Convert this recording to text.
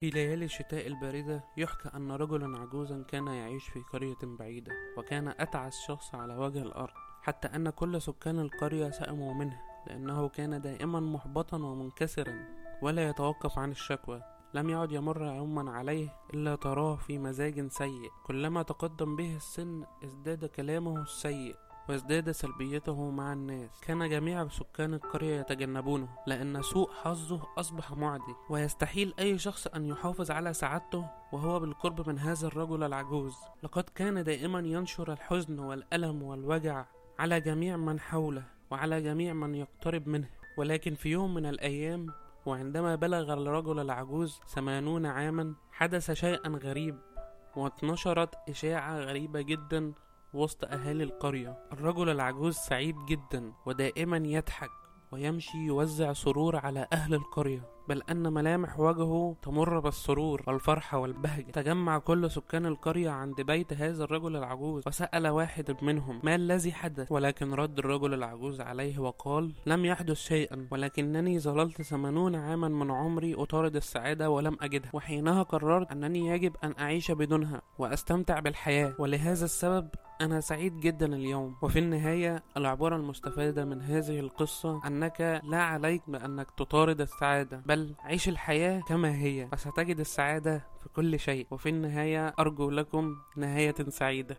في ليالي الشتاء الباردة يحكى أن رجلا عجوزا كان يعيش في قرية بعيدة وكان أتعس شخص على وجه الأرض حتى أن كل سكان القرية سأموا منه لأنه كان دائما محبطا ومنكسرا ولا يتوقف عن الشكوى. لم يعد يمر يوما عليه إلا تراه في مزاج سيء. كلما تقدم به السن ازداد كلامه السيء. وازداد سلبيته مع الناس. كان جميع سكان القرية يتجنبونه لأن سوء حظه أصبح معدي. ويستحيل أي شخص أن يحافظ على سعادته وهو بالقرب من هذا الرجل العجوز. لقد كان دائما ينشر الحزن والألم والوجع على جميع من حوله وعلى جميع من يقترب منه. ولكن في يوم من الأيام وعندما بلغ الرجل العجوز ثمانون عاما حدث شيئا غريب واتنشرت إشاعة غريبة جدا وسط أهالي القرية. الرجل العجوز سعيد جدا ودائما يضحك ويمشي يوزع سرور على أهل القرية بل أن ملامح وجهه تمر بالسرور والفرحة والبهجة. تجمع كل سكان القرية عند بيت هذا الرجل العجوز وسأل واحد منهم ما الذي حدث؟ ولكن رد الرجل العجوز عليه وقال لم يحدث شيئا ولكنني ظللت ثمانون عاما من عمري أطارد السعادة ولم أجدها. وحينها قررت أنني يجب أن أعيش بدونها وأستمتع بالحياة ولهذا السبب أنا سعيد جدا اليوم. وفي النهاية العبارة المستفادة من هذه القصة أنك لا عليك بأنك تطارد السعادة بل عيش الحياة كما هي فستجد السعادة في كل شيء. وفي النهاية أرجو لكم نهاية سعيدة.